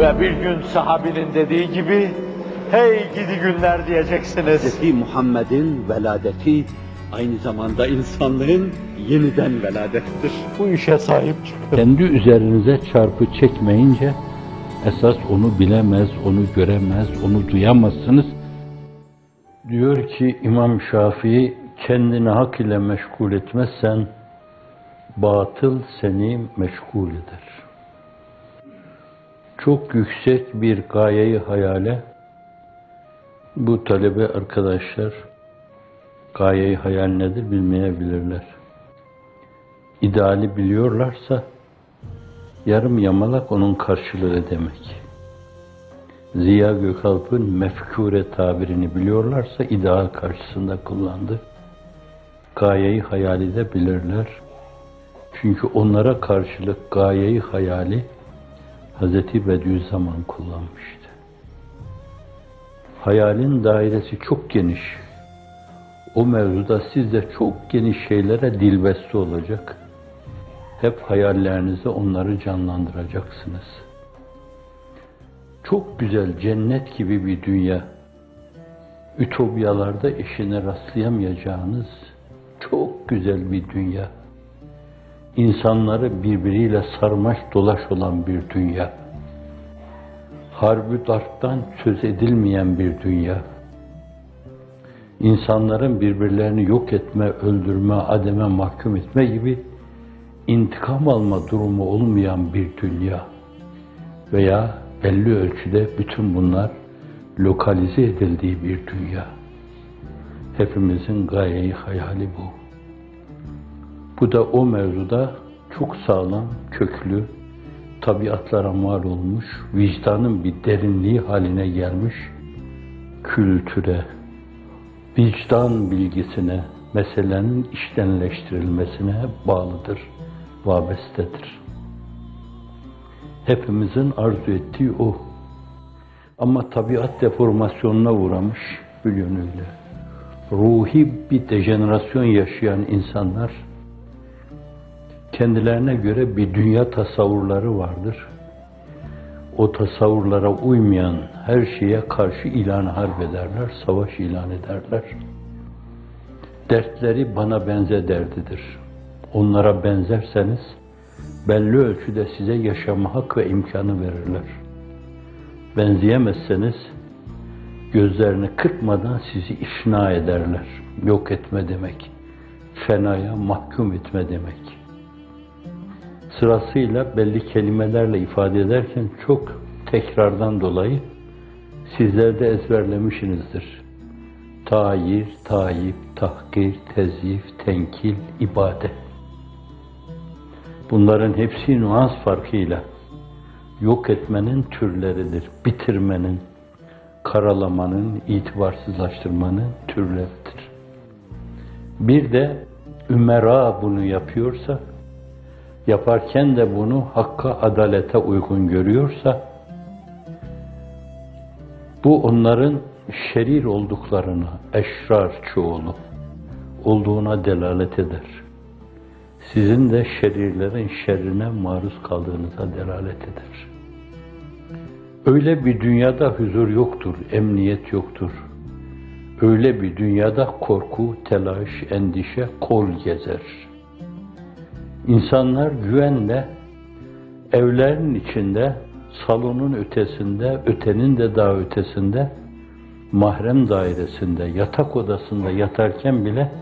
Ve bir gün sahabinin dediği gibi, hey gidi günler diyeceksiniz. Hz. Muhammed'in veladeti aynı zamanda insanlığın yeniden veladettir. Bu işe sahip çıkın. Kendi üzerinize çarpı çekmeyince esas onu bilemez, onu göremez, onu duyamazsınız. Diyor ki İmam Şafii, kendini hak ile meşgul etmezsen batıl seni meşgul eder. Çok yüksek bir gayeyi hayale bu talebe arkadaşlar gayeyi hayal nedir bilmeyebilirler. İdeali biliyorlarsa yarım yamalak onun karşılığı demek. Ziya Gökalp'ın mefkure tabirini biliyorlarsa ideal karşısında kullandı. Gayeyi hayali de bilirler. Çünkü onlara karşılık gayeyi hayali Hz. Bediüzzaman kullanmıştı. Hayalin dairesi çok geniş. O mevzuda siz de çok geniş şeylere dilbeste olacak. Hep hayallerinizde onları canlandıracaksınız. Çok güzel cennet gibi bir dünya. Ütopyalarda eşine rastlayamayacağınız çok güzel bir dünya. İnsanları birbiriyle sarmaş dolaş olan bir dünya. Harbi darptan söz edilmeyen bir dünya. İnsanların birbirlerini yok etme, öldürme, ademe mahkum etme gibi intikam alma durumu olmayan bir dünya veya belli ölçüde bütün bunlar lokalize edildiği bir dünya. Hepimizin gayeyi hayali bu. Bu da o mevzuda çok sağlam, köklü, tabiatlara mal olmuş, vicdanın bir derinliği haline gelmiş kültüre, vicdan bilgisine, meselenin işlenleştirilmesine bağlıdır, vabestedir. Hepimizin arzu ettiği o. Ama tabiat deformasyonuna uğramış bir yönüyle. Ruhi bir dejenerasyon yaşayan insanlar, kendilerine göre bir dünya tasavvurları vardır. O tasavvurlara uymayan her şeye karşı ilan harp ederler, savaş ilan ederler. Dertleri bana benze derdidir. Onlara benzerseniz belli ölçüde size yaşama hak ve imkanı verirler. Benzeyemezseniz gözlerini kırpmadan sizi işna ederler. Yok etme demek. Fenaya mahkum etme demek sırasıyla belli kelimelerle ifade ederken çok tekrardan dolayı sizler de ezberlemişsinizdir. Tayir, tayip, tahkir, tezyif, tenkil, ibadet. Bunların hepsi nuans farkıyla yok etmenin türleridir. Bitirmenin, karalamanın, itibarsızlaştırmanın türleridir. Bir de ümera bunu yapıyorsa yaparken de bunu hakka, adalete uygun görüyorsa, bu onların şerir olduklarına, eşrar çoğulu olduğuna delalet eder. Sizin de şerirlerin şerrine maruz kaldığınıza delalet eder. Öyle bir dünyada huzur yoktur, emniyet yoktur. Öyle bir dünyada korku, telaş, endişe kol gezer.'' İnsanlar güvenle evlerin içinde, salonun ötesinde, ötenin de daha ötesinde, mahrem dairesinde, yatak odasında yatarken bile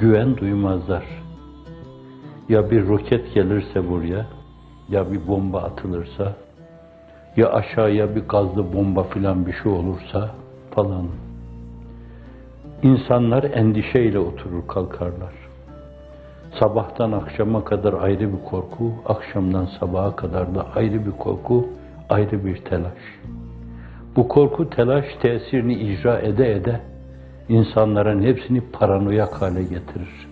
güven duymazlar. Ya bir roket gelirse buraya, ya bir bomba atılırsa, ya aşağıya bir gazlı bomba filan bir şey olursa falan. İnsanlar endişeyle oturur kalkarlar. Sabahtan akşama kadar ayrı bir korku, akşamdan sabaha kadar da ayrı bir korku, ayrı bir telaş. Bu korku, telaş tesirini icra ede ede insanların hepsini paranoyak hale getirir.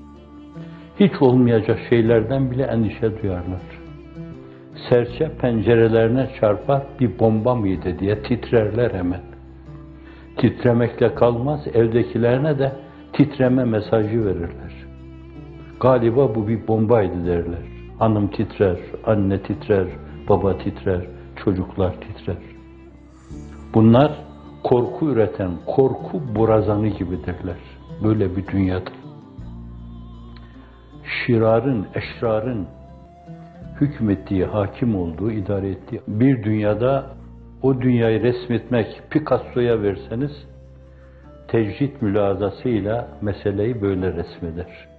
Hiç olmayacak şeylerden bile endişe duyarlar. Serçe pencerelerine çarpar bir bomba mıydı diye titrerler hemen. Titremekle kalmaz, evdekilerine de titreme mesajı verirler. Galiba bu bir bombaydı derler. Hanım titrer, anne titrer, baba titrer, çocuklar titrer. Bunlar korku üreten, korku borazanı gibidirler. Böyle bir dünyada. Şirarın, eşrarın hükmettiği, hakim olduğu, idare ettiği bir dünyada o dünyayı resmetmek Picasso'ya verseniz tecrit mülazasıyla meseleyi böyle resmeder.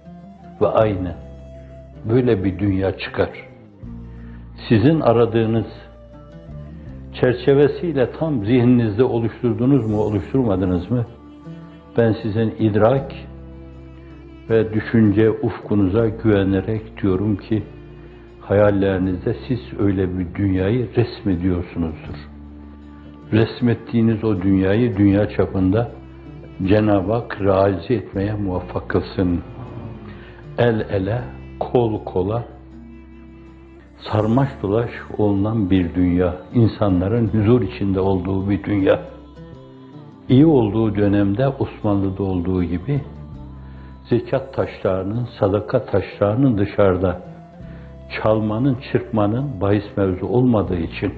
Ve aynen böyle bir dünya çıkar. Sizin aradığınız çerçevesiyle tam zihninizde oluşturdunuz mu, oluşturmadınız mı? Ben sizin idrak ve düşünce ufkunuza güvenerek diyorum ki hayallerinizde siz öyle bir dünyayı resmediyorsunuzdur. Resmettiğiniz o dünyayı dünya çapında Cenab-ı Hak realize etmeye muvaffak kılsın. El ele, kol kola, sarmaş dolaş olunan bir dünya, insanların huzur içinde olduğu bir dünya. İyi olduğu dönemde Osmanlı'da olduğu gibi zekat taşlarının, sadaka taşlarının dışarıda çalmanın, çırpmanın bahis mevzu olmadığı için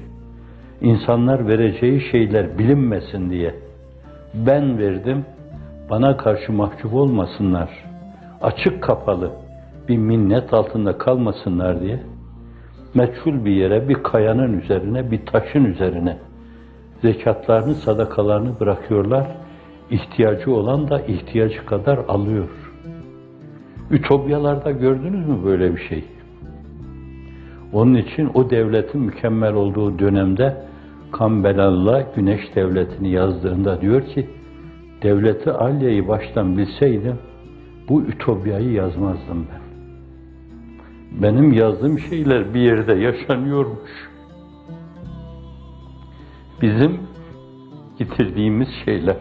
insanlar vereceği şeyler bilinmesin diye ben verdim, bana karşı mahcup olmasınlar, açık kapalı bir minnet altında kalmasınlar diye meçhul bir yere, bir kayanın üzerine, bir taşın üzerine zekatlarını, sadakalarını bırakıyorlar. İhtiyacı olan da ihtiyacı kadar alıyor. Ütopyalarda gördünüz mü böyle bir şey? Onun için o devletin mükemmel olduğu dönemde Kambelallah Güneş Devleti'ni yazdığında diyor ki, devleti Alya'yı baştan bilseydim bu ütopyayı yazmazdım ben. Benim yazdığım şeyler bir yerde yaşanıyormuş. Bizim getirdiğimiz şeyler.